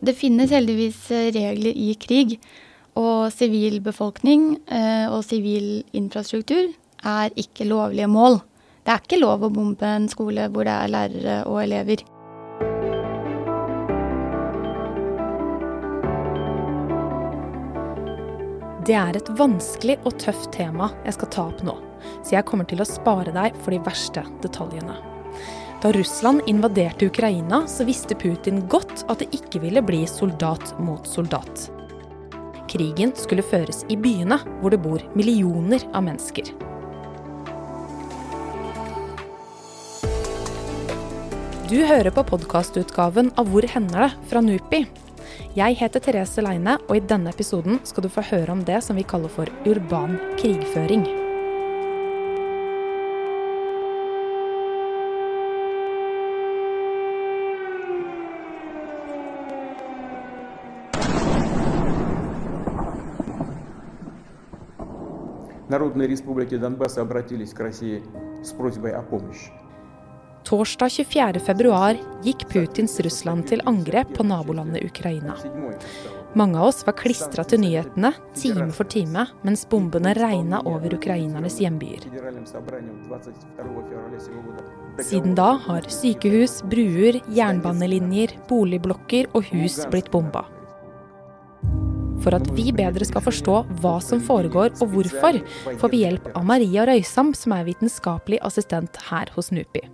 Det finnes heldigvis regler i krig. Og sivil befolkning og sivil infrastruktur er ikke lovlige mål. Det er ikke lov å bombe en skole hvor det er lærere og elever. Det er et vanskelig og tøft tema jeg skal ta opp nå, så jeg kommer til å spare deg for de verste detaljene. Da Russland invaderte Ukraina, så visste Putin godt at det ikke ville bli soldat mot soldat. Krigen skulle føres i byene, hvor det bor millioner av mennesker. Du hører på podkastutgaven av Hvor hender det? fra NUPI. Jeg heter Therese Leine, og i denne episoden skal du få høre om det som vi kaller for urban krigføring. Народные республики Донбасса обратились к России с просьбой о помощи. Torsdag 24.2 gikk Putins Russland til angrep på nabolandet Ukraina. Mange av oss var klistra til nyhetene time for time mens bombene regna over ukrainernes hjembyer. Siden da har sykehus, bruer, jernbanelinjer, boligblokker og hus blitt bomba. For at vi bedre skal forstå hva som foregår og hvorfor, får vi hjelp av Maria Røysam, som er vitenskapelig assistent her hos NUPI.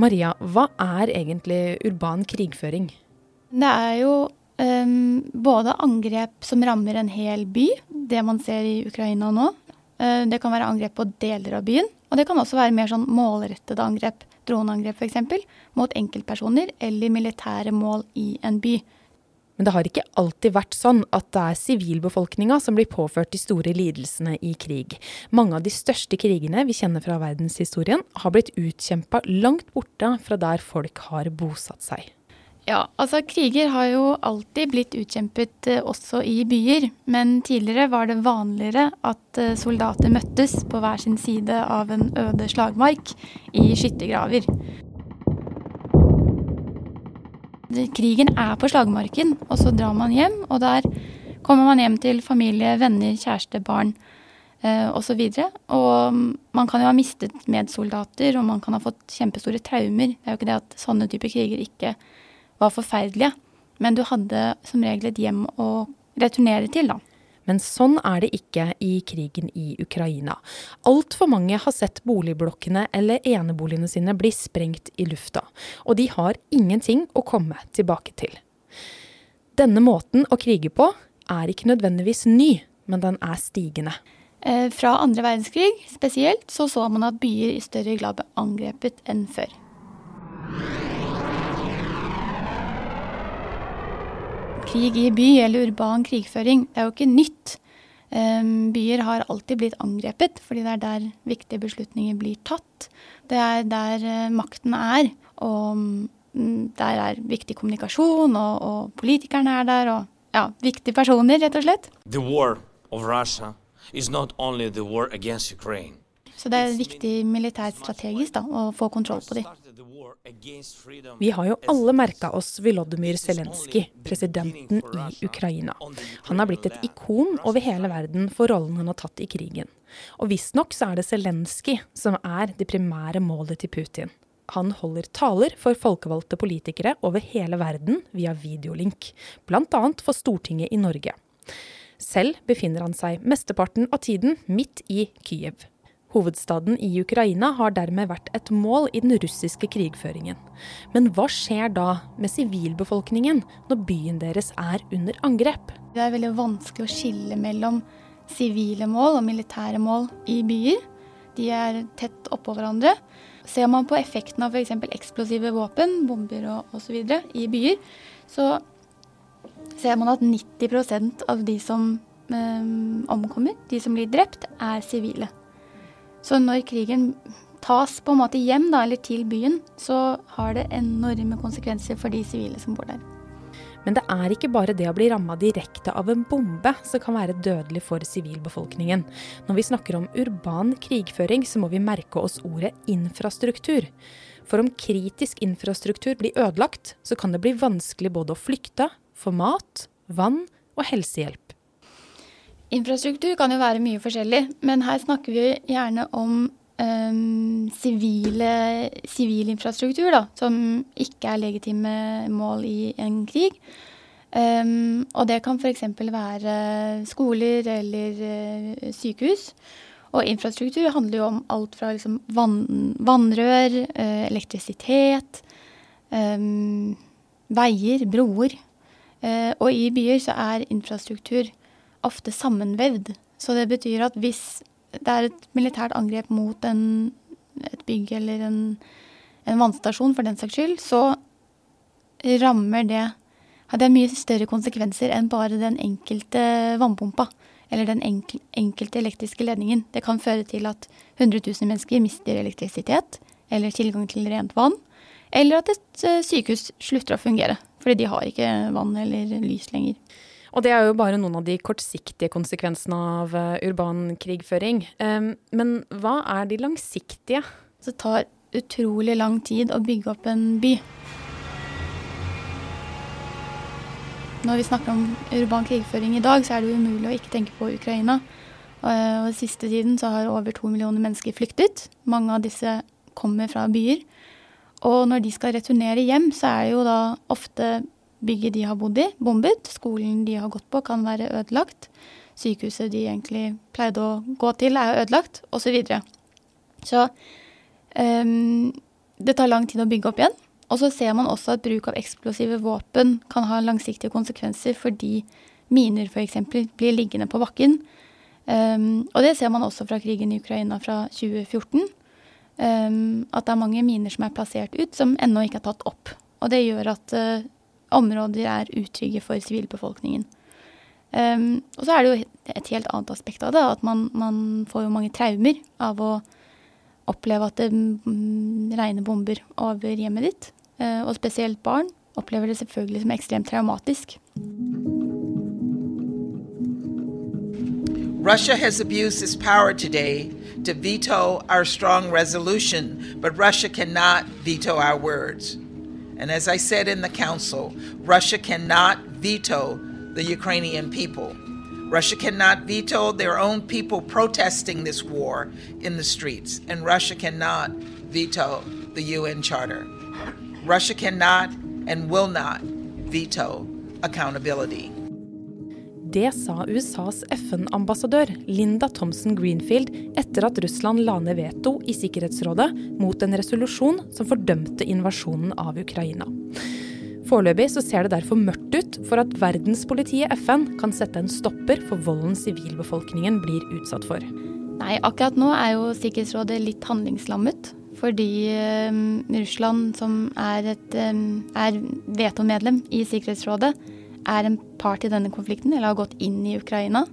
Maria, hva er egentlig urban krigføring? Det er jo um, både angrep som rammer en hel by, det man ser i Ukraina nå. Uh, det kan være angrep på deler av byen. Og det kan også være mer sånn målrettede angrep, droneangrep f.eks., mot enkeltpersoner eller militære mål i en by. Men det har ikke alltid vært sånn at det er sivilbefolkninga som blir påført de store lidelsene i krig. Mange av de største krigene vi kjenner fra verdenshistorien, har blitt utkjempa langt borte fra der folk har bosatt seg. Ja, altså kriger har jo alltid blitt utkjempet eh, også i byer. Men tidligere var det vanligere at eh, soldater møttes på hver sin side av en øde slagmark i skyttergraver. Krigen er på slagmarken, og så drar man hjem. Og der kommer man hjem til familie, venner, kjæreste, barn eh, osv. Og, og man kan jo ha mistet medsoldater, og man kan ha fått kjempestore traumer. Det er jo ikke det at sånne typer kriger ikke var forferdelige. Men du hadde som regel et hjem å returnere til, da. Men sånn er det ikke i krigen i Ukraina. Altfor mange har sett boligblokkene eller eneboligene sine bli sprengt i lufta, og de har ingenting å komme tilbake til. Denne måten å krige på er ikke nødvendigvis ny, men den er stigende. Eh, fra andre verdenskrig spesielt så så man at byer i større grad ble angrepet enn før. Krig i by eller urban krigføring, det er jo ikke nytt. Byer har alltid blitt angrepet, fordi det er der viktige beslutninger blir tatt. Det er der eh, makten er, og mm, der er viktig kommunikasjon, og, og politikerne er der, og ja, viktige personer, rett og slett. The war of Russia is not only the war against Ukraine. Så det er viktig militært strategisk da, å få kontroll på dem. Vi har jo alle merka oss Volodymyr Zelenskyj, presidenten i Ukraina. Han har blitt et ikon over hele verden for rollen han har tatt i krigen. Og visstnok så er det Zelenskyj som er det primære målet til Putin. Han holder taler for folkevalgte politikere over hele verden via videolink, bl.a. for Stortinget i Norge. Selv befinner han seg mesteparten av tiden midt i Kyiv. Hovedstaden i Ukraina har dermed vært et mål i den russiske krigføringen. Men hva skjer da med sivilbefolkningen når byen deres er under angrep? Det er veldig vanskelig å skille mellom sivile mål og militære mål i byer. De er tett oppå hverandre. Ser man på effekten av f.eks. eksplosive våpen, bomber og osv. i byer, så ser man at 90% av de som eh, omkommer, de som blir drept, er sivile. Så når krigen tas på en måte hjem, da, eller til byen, så har det enorme konsekvenser for de sivile som bor der. Men det er ikke bare det å bli ramma direkte av en bombe som kan være dødelig for sivilbefolkningen. Når vi snakker om urban krigføring, så må vi merke oss ordet infrastruktur. For om kritisk infrastruktur blir ødelagt, så kan det bli vanskelig både å flykte, få mat, vann og helsehjelp. Infrastruktur kan jo være mye forskjellig, men her snakker vi gjerne om ehm, sivil infrastruktur, da, som ikke er legitime mål i en krig. Um, og det kan f.eks. være skoler eller uh, sykehus. Og infrastruktur handler jo om alt fra liksom vann, vannrør, uh, elektrisitet, um, veier, broer. Uh, og i byer så er infrastruktur ofte sammenvevd. Så det betyr at hvis det er et militært angrep mot en, et bygg eller en, en vannstasjon for den saks skyld, så rammer det det er mye større konsekvenser enn bare den enkelte vannpumpa eller den enkel, enkelte elektriske ledningen. Det kan føre til at 100 000 mennesker mister elektrisitet eller tilgang til rent vann. Eller at et eh, sykehus slutter å fungere fordi de har ikke vann eller lys lenger. Og det er jo bare noen av de kortsiktige konsekvensene av eh, urban krigføring. Men hva er de langsiktige? Det tar utrolig lang tid å bygge opp en by. Når vi snakker om urban krigføring i dag, så er det umulig å ikke tenke på Ukraina. Og den siste tiden så har over to millioner mennesker flyktet. Mange av disse kommer fra byer. Og når de skal returnere hjem, så er det jo da ofte bygget de har bodd i, bombet. Skolen de har gått på, kan være ødelagt. Sykehuset de egentlig pleide å gå til, er ødelagt, osv. Så, videre. så um, det tar lang tid å bygge opp igjen. Og så ser man også at bruk av eksplosive våpen kan ha langsiktige konsekvenser fordi miner f.eks. blir liggende på bakken. Um, og det ser man også fra krigen i Ukraina fra 2014. Um, at det er mange miner som er plassert ut som ennå ikke er tatt opp. Og det gjør at uh, områder er utrygge for sivilbefolkningen. Um, og så er det jo et helt annet aspekt av det, at man, man får jo mange traumer av å oppleve at det regner bomber over hjemmet ditt. Uh, og spesielt barn opplever det selvfølgelig som ekstremt traumatisk. Russia has abused its power today to veto our strong resolution, but Russia cannot veto our words. And as I said in the Council, Russia cannot veto the Ukrainian people. Russia cannot veto their own people protesting this war in the streets, and Russia cannot veto the UN Charter. Russia cannot and will not veto accountability. Det sa USAs FN-ambassadør Linda Thompson Greenfield etter at Russland la ned veto i Sikkerhetsrådet mot en resolusjon som fordømte invasjonen av Ukraina. Foreløpig så ser det derfor mørkt ut for at verdenspolitiet FN kan sette en stopper for volden sivilbefolkningen blir utsatt for. Nei, akkurat nå er jo Sikkerhetsrådet litt handlingslammet. Fordi um, Russland, som er, et, um, er vetomedlem i Sikkerhetsrådet, er en part i denne konflikten, eller har gått inn i Ukraina.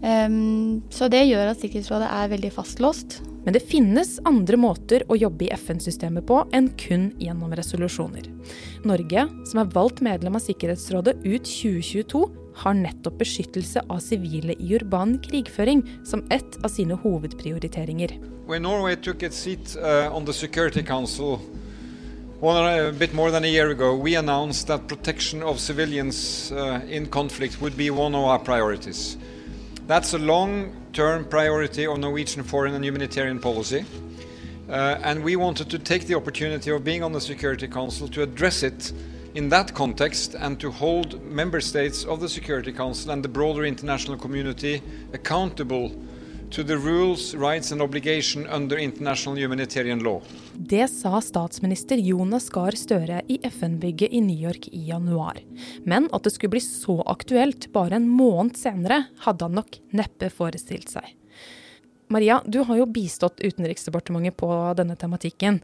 Um, så det gjør at Sikkerhetsrådet er veldig fastlåst. Men det finnes andre måter å jobbe i FN-systemet på enn kun gjennom resolusjoner. Norge, som er valgt medlem av Sikkerhetsrådet ut 2022, har nettopp beskyttelse av sivile i urban krigføring som ett av sine hovedprioriteringer. When Norway took its seat uh, on the Security Council one, a bit more than a year ago, we announced that protection of civilians uh, in conflict would be one of our priorities. That's a long-term priority of Norwegian foreign and humanitarian policy. Uh, and we wanted to take the opportunity of being on the Security Council to address it in that context and to hold member states of the Security Council and the broader international community accountable to the rules, rights and obligation under international humanitarian law. Det sa statsminister Jonas Gahr Støre i FN-bygget i New York i januar. Men at det skulle bli så aktuelt bare en måned senere, hadde han nok neppe forestilt seg. Maria, du har jo bistått Utenriksdepartementet på denne tematikken.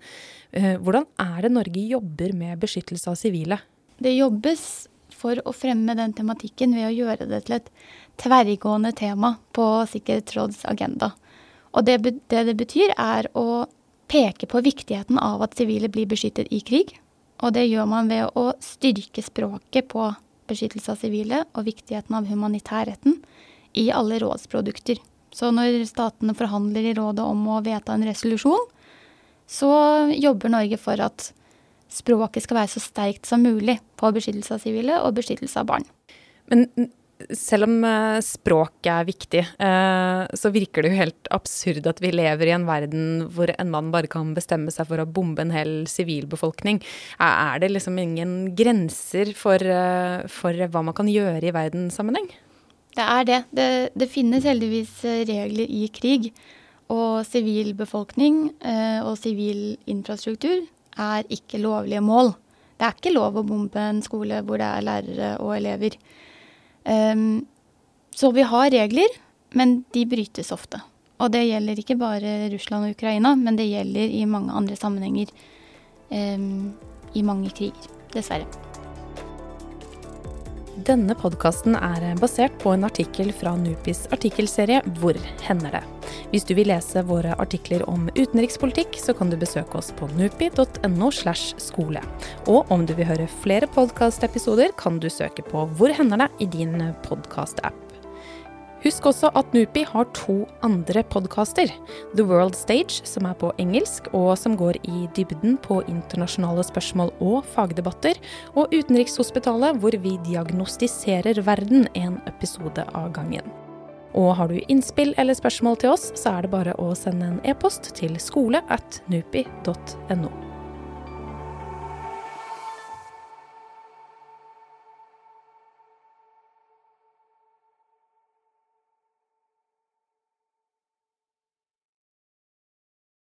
Eh, hvordan er det Norge jobber med beskyttelse av sivile? Det jobbes for å fremme den tematikken ved å gjøre det til et tverrgående tema på Sikkerhetsrådets agenda. Og det det, det betyr, er å peke på viktigheten av at sivile blir beskyttet i krig. Og det gjør man ved å styrke språket på beskyttelse av sivile og viktigheten av humanitærretten i alle rådsprodukter. Så når statene forhandler i rådet om å vedta en resolusjon, så jobber Norge for at språket skal være så sterkt som mulig på beskyttelse av sivile og beskyttelse av barn. Men selv om eh, språket er viktig, eh, så virker det jo helt absurd at vi lever i en verden hvor en mann bare kan bestemme seg for å bombe en hel sivilbefolkning. Er det liksom ingen grenser for, eh, for hva man kan gjøre i verdenssammenheng? Det er det. det. Det finnes heldigvis regler i krig. Og sivilbefolkning og sivil infrastruktur er ikke lovlige mål. Det er ikke lov å bombe en skole hvor det er lærere og elever. Um, så vi har regler, men de brytes ofte. Og det gjelder ikke bare Russland og Ukraina, men det gjelder i mange andre sammenhenger um, i mange kriger. Dessverre. Denne podkasten er basert på en artikkel fra Nupis artikkelserie Hvor hender det? Hvis du vil lese våre artikler om utenrikspolitikk, så kan du besøke oss på nupi.no. slash skole. Og om du vil høre flere podkastepisoder, kan du søke på Hvor hender det i din podkast-app. Husk også at Nupi har to andre podkaster. The World Stage, som er på engelsk, og som går i dybden på internasjonale spørsmål og fagdebatter. Og Utenrikshospitalet, hvor vi diagnostiserer verden en episode av gangen. Og har du innspill eller spørsmål til oss, så er det bare å sende en e-post til skole at nupi.no.